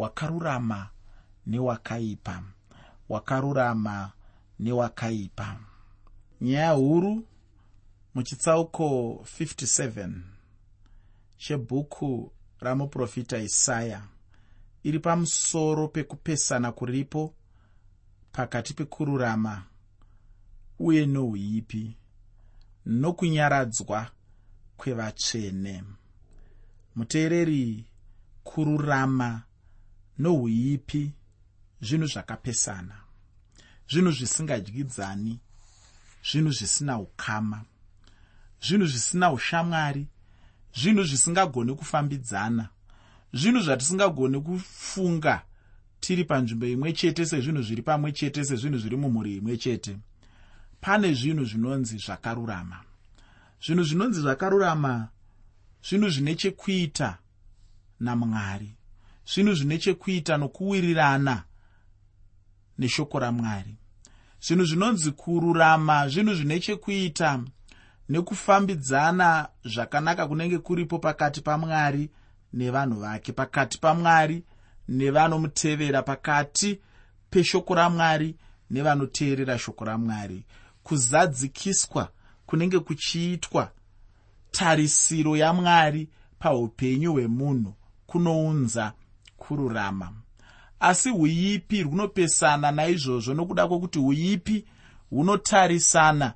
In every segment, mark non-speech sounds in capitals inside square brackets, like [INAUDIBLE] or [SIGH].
wakarurama newakaipa. Wakarurama newakaipa. Nyaya huru muchitsauko 57 chebhuku ramuprofita isaya. Iri pamusoro pekupesana kuripo pakati pekururama uye nouipi nokunyaradzwa kwevatsvene muteereri kururama nouipi zvinhu zvakapesana. Zvinhu zvisingadyidzani zvinhu zvisina ukama zvinhu zvisina ushamwari zvinhu zvisingagoni kufambidzana zvinhu zvatisingagoni kufunga tiri panzvimbo imwe chete sezvinhu zviri pamwe chete sezvinhu zviri mumhuri imwe chete. Pane zvinhu zvinonzi zvakarurama. Zvinhu zvinonzi zvakarurama zvinhu zvine chekuita namwari zvinhu zvine chekuita nokuwirirana neshoko ramwari. Zvinhu zvinonzi kururama zvinhu zvine chekuita nekufambidzana zvakanaka kunenge kuripo pakati pamwari nevanhu vake. Pakati pamwari nevanomutevera pakati peshoko ramwari nevanoteerera shoko ramwari. Kuzadzikiswa kunenge kuchiitwa tarisiro yamwari paupenyu hwemunhu kunounza kururama. Asi uipi runopesana naizvozvo nokuda kwokuti uipi hunotarisana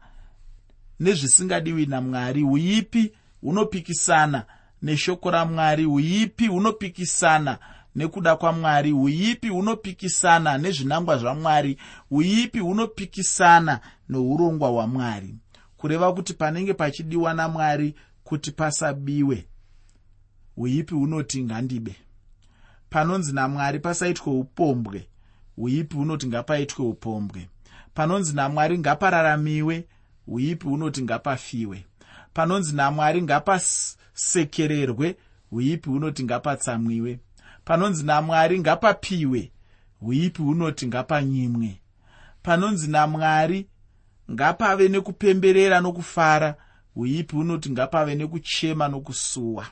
nezvisingadiwi namwari. Uipi hunopikisana neshoko ramwari. Uipi hunopikisana nekuda kwamwari. Uipi hunopikisana nezvinangwa zvamwari. Uipi hunopikisana nourongwa hwamwari. Kureva kuti panenge pachidiwa namwari kuti pasabiwe uipi hunoti ngandibe panonzi namwari pasaitwe upombwe. Uipi hunoti ngapaitwe upombwe? Panonzi namwari ngapararamiwe uipi hunoti ngapafiwe? Panonzi namwari ngapasekererwe uipi hunoti ngapatsamwiwe? Panonzi namwari ngapapiwe uipi hunoti ngapanyimwe? Panonzi namwari ngapave nekupemberera nokufara uipi hunoti ngapave nekuchema nokusuwa?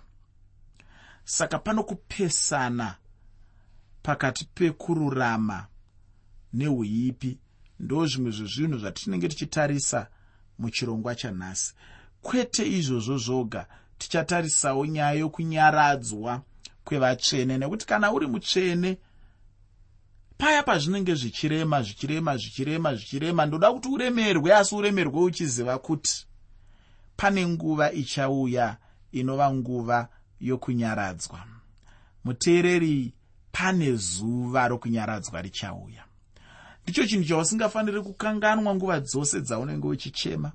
Saka pano kupesana pakati pekururama neuipi ndo zvimwe zvezvinhu zvatinenge tichitarisa muchirongwa chanhasi. Kwete izvozvo zvoga tichatarisawo nyaya yokunyaradzwa kwevatsvene nekuti kana uri mutsvene paya pazvinenge zvichirema zvichirema zvichirema zvichirema ndoda kuti uremerwe asi uremerwe uchiziva kuti pane nguva ichauya inova nguva yokunyaradzwa. Muteereri pane zuva rokunyaradzwa richauya. Ndicho chinhu chausingafaniri kukanganwa nguva dzose dzaunenge uchichema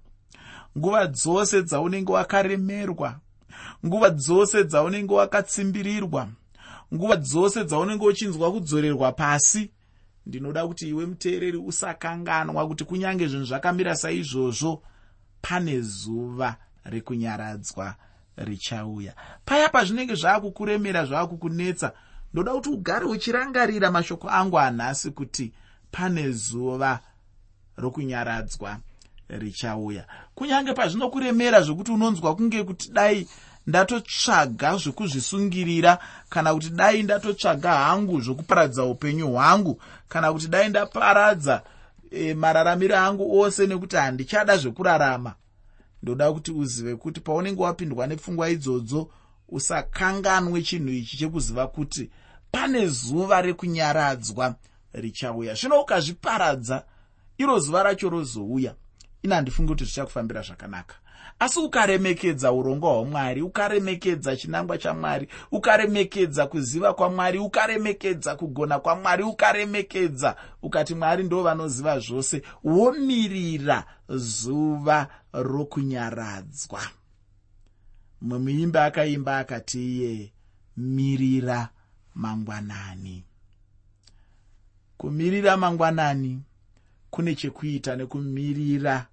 nguva dzose dzaunenge wakaremerwa nguva dzose dzaunenge wakatsimbirirwa nguva dzose dzaunenge uchinzwa kudzorerwa pasi. Ndinoda kuti iwe muteereri usakanganwa kuti kunyange zvinhu zvakamira saizvozvo pane zuva rekunyaradzwa richauya. Paya pazvinenge zvaakukuremera zvaakukunetsa ndoda kuti ugare uchirangarira mashoko angu anhasi kuti pane zuva rokunyaradzwa richauya. Kunyange pazvinokuremera zvokuti unonzwa kunge kuti dai ndatotsvaga zvekuzvisungirira kana kuti dai ndatotsvaga hangu zvokuparadza upenyu hwangu kana kuti dai ndaparadza e, mararamiro angu ose nekuti handichada zvekurarama. Ndoda kuti uzive kuti paunenge wapindwa nepfungwa idzodzo usakanganwe chinhu ichi chekuziva kuti pane zuva rekunyaradzwa richauya. Zvino ukazviparadza iro zuva racho rozouya. Ina handifungi kuti zvichakufambira zvakanaka. Asi ukaremekedza urongwa hwamwari ukaremekedza chinangwa chamwari ukaremekedza kuziva kwamwari ukaremekedza kugona kwamwari ukaremekedza ukati mwari ndo vanoziva zvose womirira zuva rokunyaradzwa. Mumwe muimba akaimba akati iye mirira mangwanani. Kumirira mangwanani kune chekuita nekumirira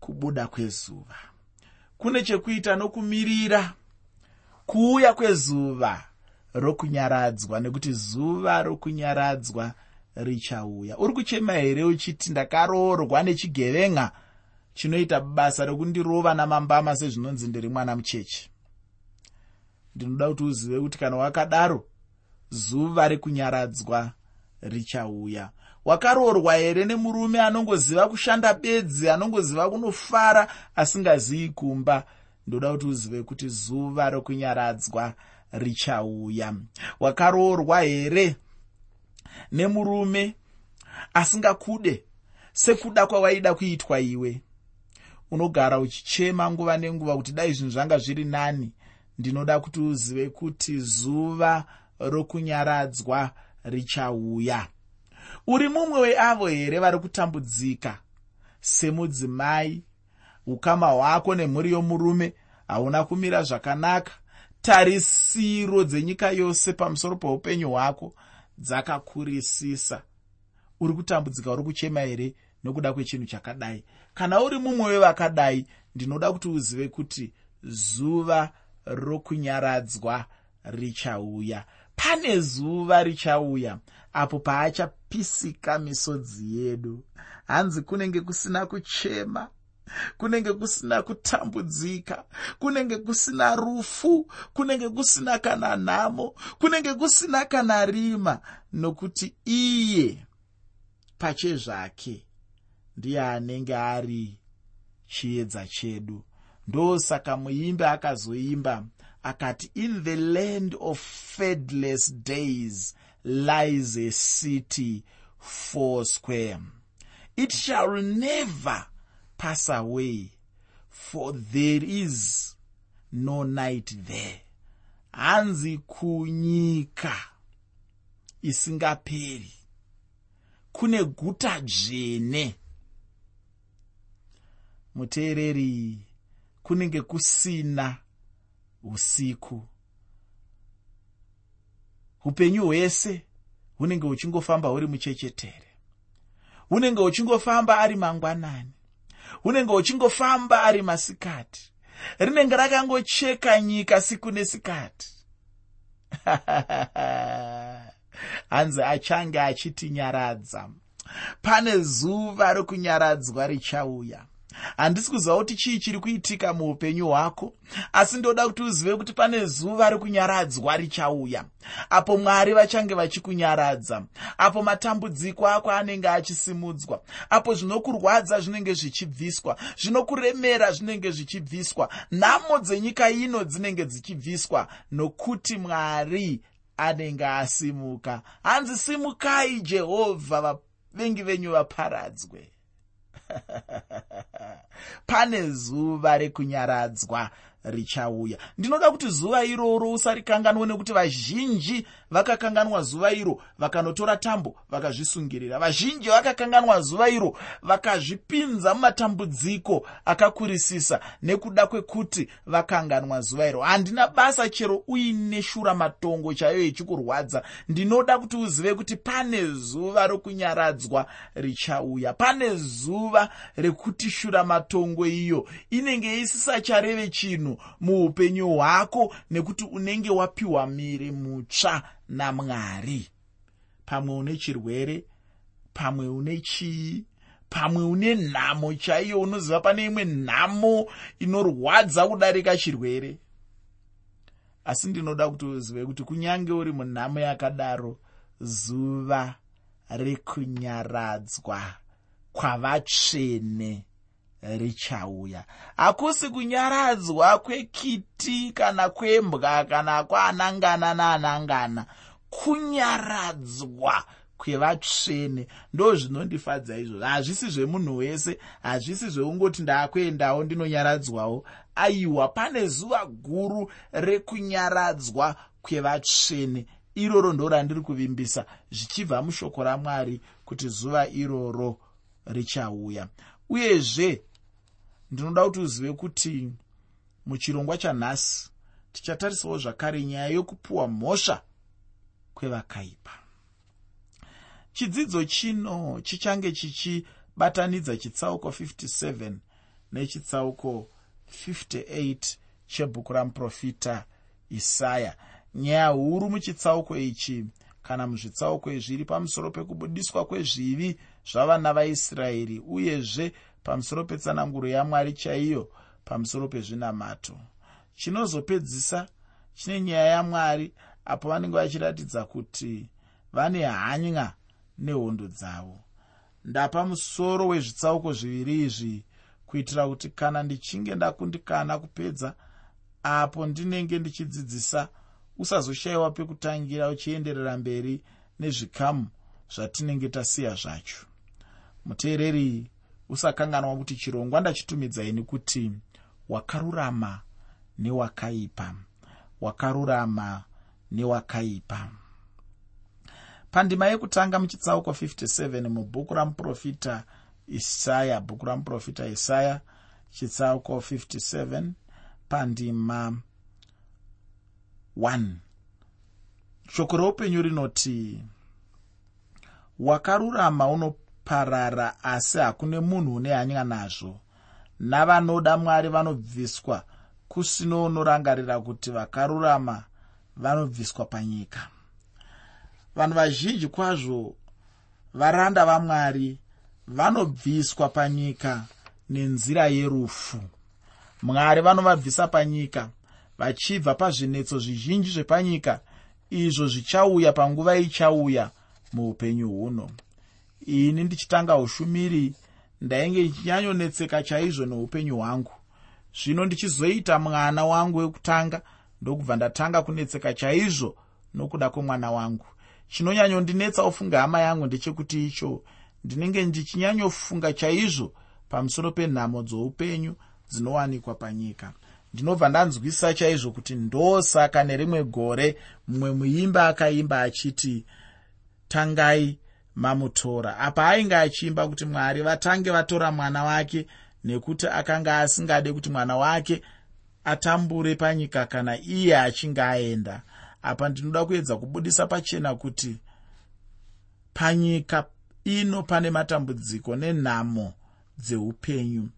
kubuda kwezuva. Kune chekuita nokumirira kuuya kwezuva rokunyaradzwa nekuti zuva rokunyaradzwa richauya. Uri kuchema here uchiti ndakaroorwa nechigevenga chinoita basa rekundirova namambama sezvinonzi ndiri mwana mucheche? Ndinoda kuti uzive kuti kana wakadaro zuva rekunyaradzwa richauya. Wakaroorwa here nemurume anongoziva kushanda bedzi anongoziva kunofara asingazivi kumba? Ndoda kuti uzive kuti zuva rokunyaradzwa richauya. Wakaroorwa here nemurume asingakude? Sekuda kwawaida kuitwa iwe. Unogara uchichema nguva nenguva kuti dai zvinhu zvanga zviri nani. Ndinoda kuti uzive kuti zuva rokunyaradzwa richauya. Uri mumwe weavo here vari kutambudzika? Semudzimai ukama hwako nemhuri yomurume hauna kumira zvakanaka. Tarisiro dzenyika yose pamusoro peupenyu hwako dzakakurisisa. Uri kutambudzika uri kuchema here nokuda kwechinhu chakadai? Kana uri mumwe wevakadai ndinoda kuti uzive kuti zuva rokunyaradzwa richauya. Pane zuva richauya apo paachapisika misodzi yedu. Hanzi kunenge kusina kuchema kunenge kusina kutambudzika kunenge kusina rufu kunenge kusina kana nhamo kunenge kusina kana rima nokuti iye pachezvake ndiye anenge ari chiedza chedu. Ndosaka muimbi akazoimba akati in the land of fedless days lies a city four square it shall never pass away for there is no night there. Hanzi kunyika isingaperi. Kune guta dzvene. Muteereri kunenge kusina usiku. Upenyu hwese hunenge huchingofamba huri muchechetere hunenge huchingofamba ari mangwanani. Hunenge huchingofamba ari masikati. Rinenge rakangocheka nyika siku nesikati. [LAUGHS] Hanzi achange achitinyaradza pane zuva rokunyaradzwa richauya handisi kuziva kuti chii chiri kuitika muupenyu hwako asi ndoda kuti uzive kuti pane zuva rekunyaradzwa richauya apo mwari vachange vachikunyaradza apo matambudziko ako anenge achisimudzwa apo zvinokurwadza zvinenge zvichibviswa zvinokuremera zvinenge zvichibviswa nhamo dzenyika ino dzinenge dzichibviswa nokuti mwari anenge asimuka. Hanzi simukai jehovha vavengi venyu vaparadzwe [LAUGHS] pane zuva rekunyaradzwa richauya. Ndinoda kuti zuva iroro usarikanganwe nekuti vazhinji vakakanganwa zuva iro vakanotora tambo vakazvisungirira. Vazhinji vakakanganwa zuva iro vakazvipinza mumatambudziko akakurisisa nekuda kwekuti vakanganwa zuva iro. Handina basa chero uine shura matongo chaiyo ichikurwadza. Ndinoda kuti uzive kuti pane zuva rokunyaradzwa richauya. Pane zuva rekuti shura matongo iyo inenge isisachareve chinhu muupenyu hwako nekuti unenge wapiwa miri mutsva namwari pamwe une chirwere pamwe une chii pamwe une nhamo chaiyo unoziva pane imwe nhamo inorwadza kudarika chirwere. Asi ndinoda kuti uzive kuti kunyange uri munhamo yakadaro zuva rekunyaradzwa kwavatsvene richauya. Hakusi kunyaradzwa kwekiti kana kwembwa kana kwaanangana naanangana kunyaradzwa kwevatsvene ndo zvinondifadza izvozvo. Hazvisi zvemunhu wese hazvisi zveungoti ndaakuendawo ndinonyaradzwawo. Aiwa pane zuva guru rekunyaradzwa kwevatsvene. Iroro ndo randiri kuvimbisa zvichibva mushoko ramwari kuti zuva iroro richauya. Uyezve ndinoda kuti uzive kuti muchirongwa chanhasi tichatarisawo zvakare nyaya yokupiwa mhosva kwevakaipa. Chidzidzo chino chichange chichibatanidza chitsauko 57 nechitsauko 58 chebhuku ramuprofita isaya. Nyaya huru muchitsauko ichi kana muzvitsauko izviri pamusoro pekubudiswa kwezvivi zvavana vaisraeri uyezve pamusoro petsananguro yamwari chaiyo pamusoro pezvinamato. Chinozopedzisa chine nyaya yamwari apo vanenge vachiratidza kuti vane hanya nehondo dzavo. Ndapa musoro wezvitsauko zviviri izvi kuitira kuti kana ndichinge ndakundikana kupedza apo ndinenge ndichidzidzisa usazoshayiwa pekutangira uchienderera mberi nezvikamu zvatinenge tasiya zvacho. Muteereri usakanganwa kuti chirongwa ndachitumidzaini kuti wakarurama newakaipa. Wakarurama newakaipa. Pandima yekutanga muchitsauko 57 mubhuku ramuprofita isaya bhuku ramuprofita isaya chitsauko 57 pandima 1 shoko reupenyu rinoti wakarurama unoparara asi hakune munhu une hanya nazvo. Navanoda mwari vanobviswa kusino unorangarira kuti vakarurama vanobviswa panyika. Vanhu vazhinji kwazvo varanda vamwari vanobviswa panyika nenzira yerufu. Mwari vanovabvisa panyika vachibva pazvinetso zvizhinji zvepanyika izvo zvichauya panguva ichauya muupenyu huno ini ndichitanga ushumiri ndainge ndichinyanyonetseka chaizvo neupenyu hwangu. Zvino ndichizoita mwana wangu wekutanga ndokubva ndatanga kunetseka chaizvo nokuda kwemwana wangu. Chinonyanyondinetsa ofunga hama yangu ndechekuti icho ndinenge ndichinyanyofunga chaizvo pamusoro penhamo dzoupenyu dzinowanikwa panyika. Ndinobva ndanzwisa chaizvo kuti ndosaka nerimwe gore mumwe muimba akaimba achiti tangai mamutora. Apa ainge achiimba kuti mwari vatange vatora mwana wake nekuti akanga asingade kuti mwana wake atambure panyika kana iye achinge aenda. Apa ndinoda kuedza kubudisa pachena kuti panyika ino pane matambudziko nenhamo dzeupenyu.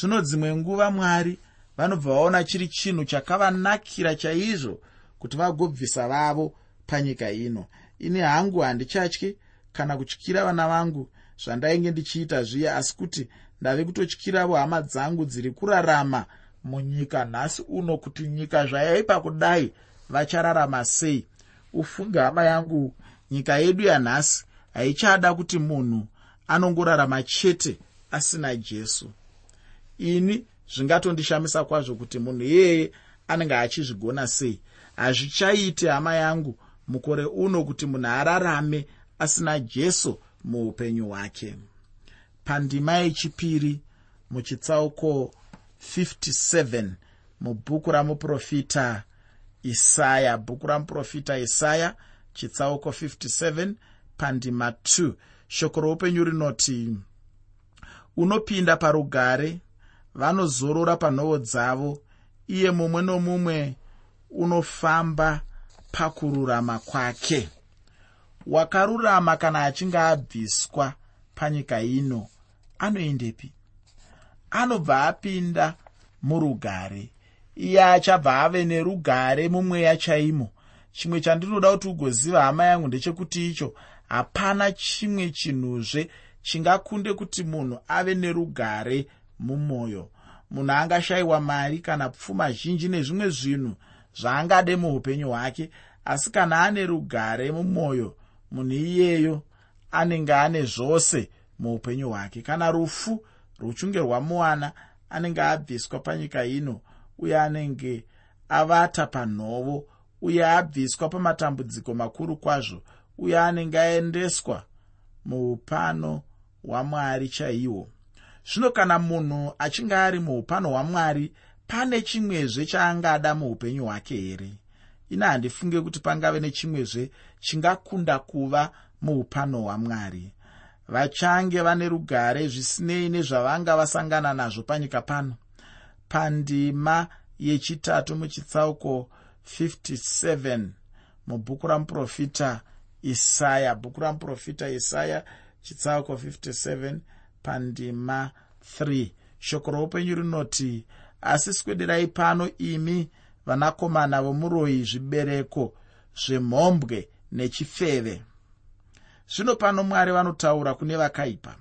Zvino dzimwe nguva mwari vanobva vaona chiri chinhu chakavanakira chaizvo kuti vagobvisa vavo panyika ino. Ini hangu handichatyi kana kutyira vana vangu zvandainge ndichiita zviya asi kuti ndave kutotyiravo hama dzangu dziri kurarama munyika nhasi uno kuti nyika zvayaipa kudai vachararama sei. Ufunge hama yangu nyika yedu yanhasi haichada kuti munhu anongorarama chete asina jesu. Ini zvingatondishamisa kwazvo kuti munhu iyeye anenge achizvigona sei. Hazvichaite hama yangu mukore uno kuti munhu ararame asina jesu muupenyu hwake. Pandima yechipiri muchitsauko 57 mubhuku ramuprofita isaya. Bhuku ramuprofita isaya chitsauko 57 pandima 2 shoko roupenyu rinoti unopinda parugare vanozorora panhoo dzavo iye mumwe nomumwe unofamba pakururama kwake wakarurama kana achinge abviswa panyika ino anoendepi? Anobva apinda murugare. Iye achabva ave nerugare mumweya chaimo. Chimwe chandinoda kuti ugoziva hama yangu ndechekuti icho hapana chimwe chinhuzve chingakunde kuti munhu ave nerugare mumwoyo. Munhu angashayiwa mari kana pfuma zhinji nezvimwe zvinhu zvaangade muupenyu hwake asi kana ane rugare mumwoyo munhu iyeyo anenge ane zvose muupenyu hwake. Kana rufu ruchinge rwamuwana anenge abviswa panyika ino uye anenge avata panhovo uye abviswa pamatambudziko makuru kwazvo uye anenge aendeswa muupano hwamwari chaihwo zvino kana munhu achinge ari muupano hwamwari pane chimwezve chaangada muupenyu hwake here ina handifunge kuti pangave nechimwezve chingakunda kuva muupano hwamwari. Vachange vane rugare zvisinei nezvavanga vasangana nazvo panyika pano. Pandima yechitatu muchitsauko 57 mubhuku ramuprofita isaya. Bhuku ramuprofita isaya chitsauko 57 pandima 3 shoko roupenyu rinoti asi swederai pano imi vanakomana vomuroyi zvibereko zvemhombwe nechifeve. Zvino pano mwari vanotaura kune vakaipa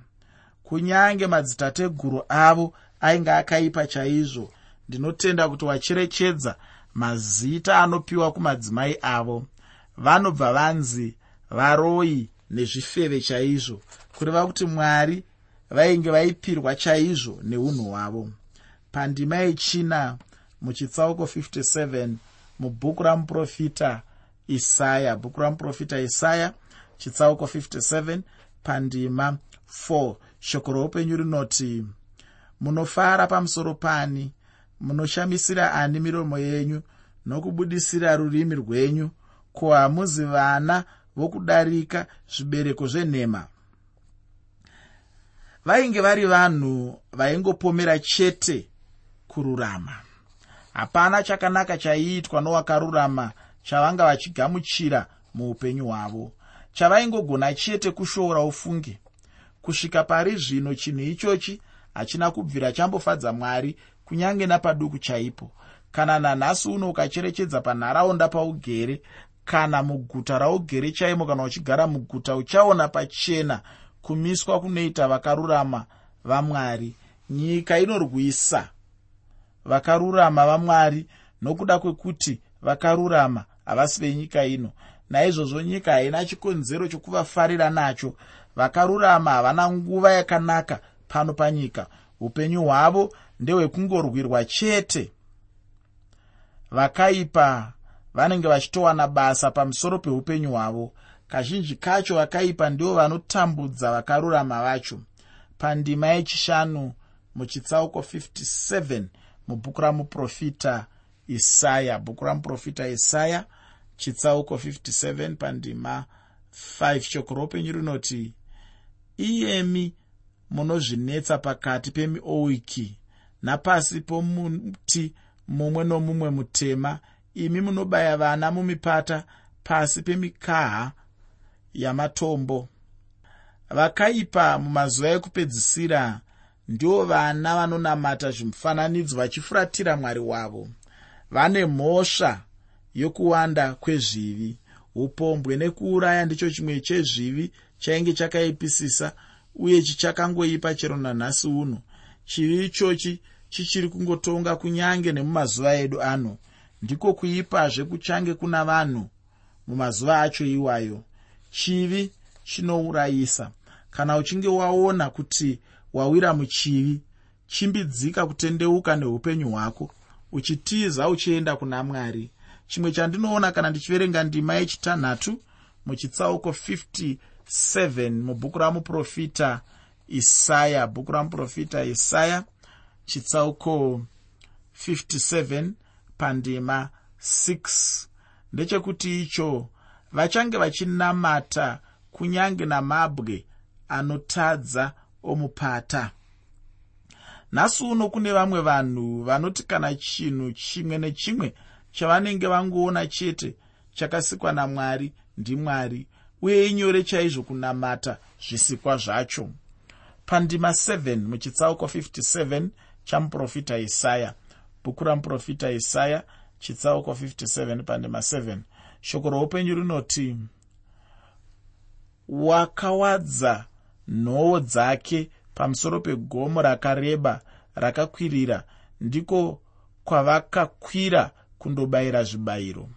kunyange madzitateguru avo ainge akaipa chaizvo ndinotenda kuti wacherechedza mazita anopiwa kumadzimai avo. Vanobva vanzi varoyi nezvifeve chaizvo kureva kuti mwari vainge vaipirwa chaizvo neunhu hwavo. Pandima yechina muchitsauko 57 mubhuku ramuprofita isaya. Bhuku ramuprofita isaya chitsauko 57 pandima 4 shoko roupenyu rinoti munofara pamusoro pani munoshamisira ani miromo yenyu nokubudisira rurimi rwenyu ko hamuzi vana vokudarika zvibereko zvenhema? Vainge vari vanhu vaingopomera chete kururama hapana chakanaka chaiitwa nowakarurama chavanga vachigamuchira muupenyu hwavo. Chavaingogona chete kushoora ufunge kusvika pari zvino chinhu ichochi hachina kubvira chambofadza mwari kunyange napaduku chaipo. Kana nanhasi uno ukacherechedza panharaunda paugere kana muguta raugere chaimo kana uchigara muguta uchaona pachena kumiswa kunoita vakarurama vamwari nyika inorwisa vakarurama vamwari nokuda kwekuti vakarurama havasi venyika ino. Naizvozvo nyika haina chikonzero chokuvafarira nacho. Vakarurama havana nguva yakanaka pano panyika. Upenyu hwavo ndehwekungorwirwa chete. Vakaipa vanenge vachitowana basa pamusoro peupenyu hwavo. Kazhinji kacho vakaipa ndivo vanotambudza vakarurama vacho. Pandima yechishanu muchitsauko 57 mubhuku ramuprofita isaya. Bhuku ramuprofita isaya chitsauko 57 pandima 5 shoko roupenyu rinoti iyemi munozvinetsa pakati pemiowiki napasi pomuti mumwe nomumwe mutema. Imi munobaya vana mumipata pasi pemikaha yamatombo. Vakaipa mumazuva ekupedzisira ndivo vana vanonamata zvimufananidzo vachifuratira mwari wavo. Vane mhosva yokuwanda kwezvivi. Upombwe nekuuraya ndicho chimwe chezvivi chainge chakaipisisa uye chichakangoipa chero nanhasi uno. Chivi ichochi chichiri kungotonga kunyange nemumazuva edu ano. Ndiko kuipazve kuchange kuna vanhu mumazuva acho iwayo. Chivi chinourayisa. Kana uchinge waona kuti wawira muchivi chimbidzika kutendeuka neupenyu hwako uchitiza uchienda kuna mwari. Chimwe chandinoona kana ndichiverenga ndima yechitanhatu muchitsauko 57 mubhuku ramuprofita isaya bhuku ramuprofita isaya chitsauko 57 pandima 6 ndechekuti icho vachange vachinamata kunyange namabwe anotadza omupata. Nhasi uno kune vamwe vanhu vanoti kana chinhu chimwe nechimwe chavanenge vangoona chete chakasikwa namwari ndimwari uye inyore chaizvo kunamata zvisikwa zvacho. Pandima 7 muchitsauko 57 chamuprofita isaya. Bhuku ramuprofita isaya chitsauko 57 pandima 7 shoko roupenyu rinoti wakawadza nhoo dzake pamusoro pegomo rakareba rakakwirira. Ndiko kwavakakwira kundobayira zvibayiro.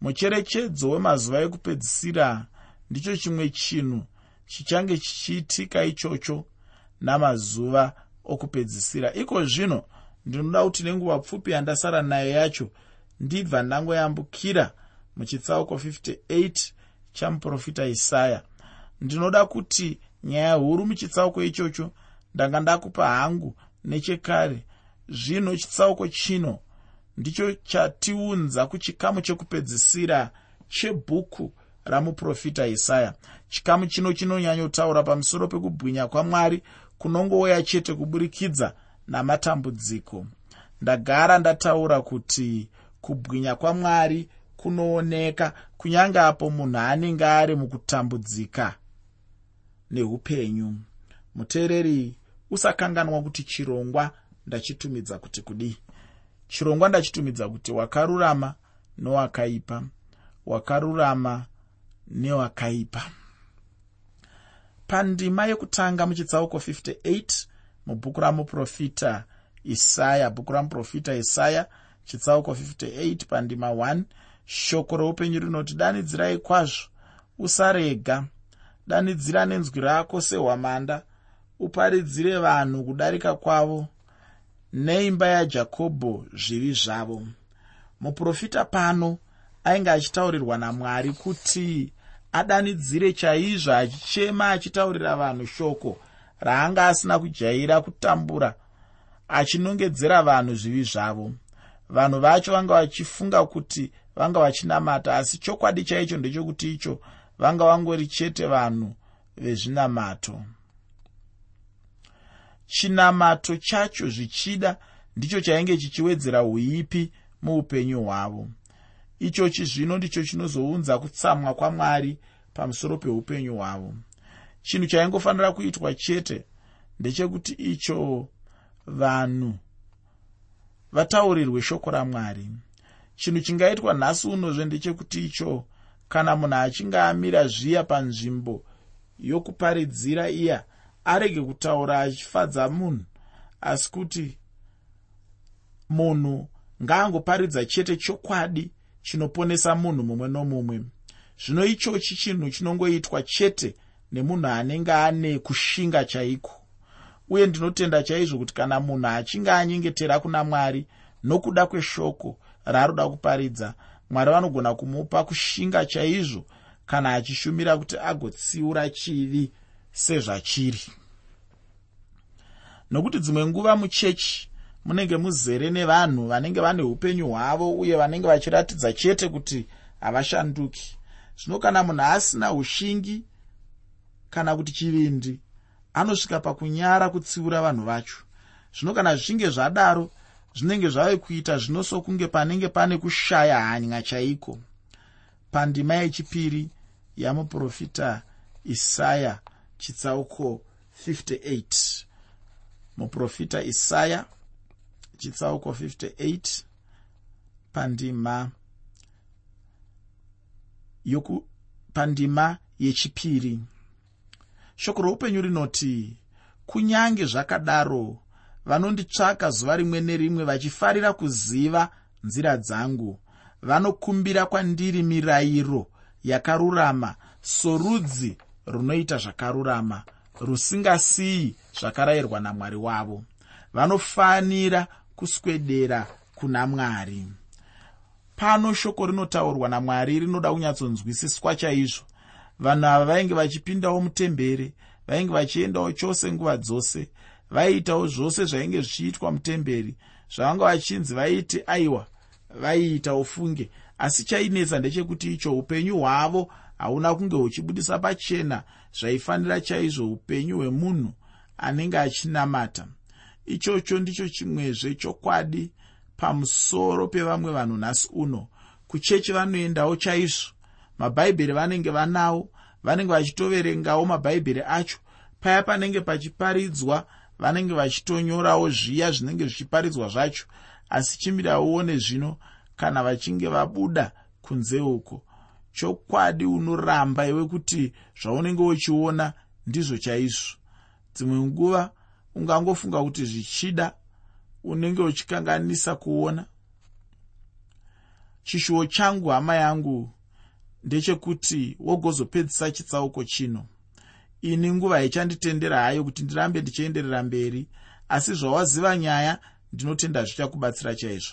Mucherechedzo wemazuva ekupedzisira ndicho chimwe chinhu chichange chichiitika ichocho namazuva okupedzisira. Iko zvino ndinoda kuti nenguva pfupi yandasara nayo yacho ndibva ndangoyambukira muchitsauko 58 chamuprofita isaya. Ndinoda kuti nyaya huru muchitsauko ichocho ndanga ndakupa hangu nechekare. Zvino chitsauko chino ndicho chatiunza kuchikamu chekupedzisira chebhuku ramuprofita isaya. Chikamu chino chinonyanyotaura pamusoro pekubwinya kwamwari kunongouya chete kuburikidza namatambudziko. Ndagara ndataura kuti kubwinya kwamwari kunooneka kunyange apo munhu anenge ari mukutambudzika neupenyu. Muteereri usakanganwa kuti chirongwa ndachitumidza kuti kudii chirongwa ndachitumidza kuti wakarurama nowakaipa. Wakarurama newakaipa. Pandima yekutanga muchitsauko 58 mubhuku ramuprofita isaya bhuku ramuprofita isaya chitsauko 58 pandima 1 shoko roupenyu rinoti danidzirai kwazvo usarega danidzira nenzwi rako sehwamanda uparidzire vanhu kudarika kwavo neimba yajakobho zvivi zvavo. Muprofita pano ainge achitaurirwa namwari kuti adanidzire chaizvo achichema achitaurira vanhu shoko raanga asina kujaira kutambura achinongedzera vanhu zvivi zvavo. Vanhu vacho vanga vachifunga kuti vanga vachinamata asi chokwadi chaicho ndechekuti icho vanga vangori chete vanhu vezvinamato. Chinamato chacho zvichida ndicho chainge chichiwedzera uipi muupenyu hwavo. Ichochi zvino ndicho chinozounza kutsamwa kwamwari pamusoro peupenyu hwavo. Chinhu chaingofanira kuitwa chete ndechekuti icho vanhu vataurirwe shoko ramwari. Chinhu chingaitwa nhasi unozve ndechekuti icho kana munhu achinge amira zviya panzvimbo yokuparidzira iya arege kutaura achifadza munhu. Asi kuti munhu ngaangoparidza chete chokwadi chinoponesa munhu mumwe nomumwe. Zvino ichochi chinhu chinongoitwa chete nemunhu anenge ane kushinga chaiko. Uye ndinotenda chaizvo kuti kana munhu achinge anyengetera kuna mwari nokuda kweshoko raaroda kuparidza mwari vanogona kumupa kushinga chaizvo kana achishumira kuti agotsiura chivi sezvachiri. Nokuti dzimwe nguva muchechi munenge muzere nevanhu vanenge vane upenyu hwavo uye vanenge vachiratidza chete kuti havashanduki. Zvino kana munhu asina ushingi kana kuti chivindi anosvika pakunyara kutsiura vanhu vacho. Zvino kana zvichinge zvadaro zvinenge zvave kuita zvino sokunge panenge pane kushaya hanya chaiko. Pandima yechipiri yamuprofita isaya chitsauko 58 muprofita isaya chitsauko 58 pandima yoku pandima yechipiri. Shoko roupenyu rinoti kunyange zvakadaro vanonditsvaka zuva rimwe nerimwe vachifarira kuziva nzira dzangu. Vanokumbira kwandiri mirayiro yakarurama sorudzi runoita zvakarurama rusingasiyi zvakarayirwa namwari wavo. Vanofanira kuswedera kuna mwari. Pano shoko rinotaurwa namwari rinoda kunyatsonzwisiswa chaizvo. Vanhu ava vainge vachipindawo mutemberi vainge vachiendawo chose nguva dzose vaiitawo zvose zvainge zvichiitwa mutemberi zvavanga vachinzi vaiti aiwa vaiita ufunge. Asi chainetsa ndechekuti icho upenyu hwavo hauna kunge huchibudisa pachena zvaifanira chaizvo upenyu hwemunhu anenge achinamata. Ichocho ndicho chimwezve chokwadi pamusoro pevamwe vanhu nhasi uno. Kuchechi vanoendawo chaizvo mabhaibheri vanenge vanawo vanenge vachitoverengawo mabhaibheri acho paya panenge pachiparidzwa vanenge vachitonyorawo zviya zvinenge zvichiparidzwa zvacho asi chimirawo nezvino kana vachinge vabuda kunze uko chokwadi unoramba iwe kuti zvaunenge uchiona ndizvo chaizvo. Dzimwe nguva ungangofunga kuti zvichida unenge uchikanganisa kuona. Chishuwo changu hama yangu ndechekuti wogozopedzisa chitsauko chino ini nguva ichanditendera hayo kuti ndirambe ndichienderera mberi asi zvawaziva nyaya ndinotenda zvichakubatsira chaizvo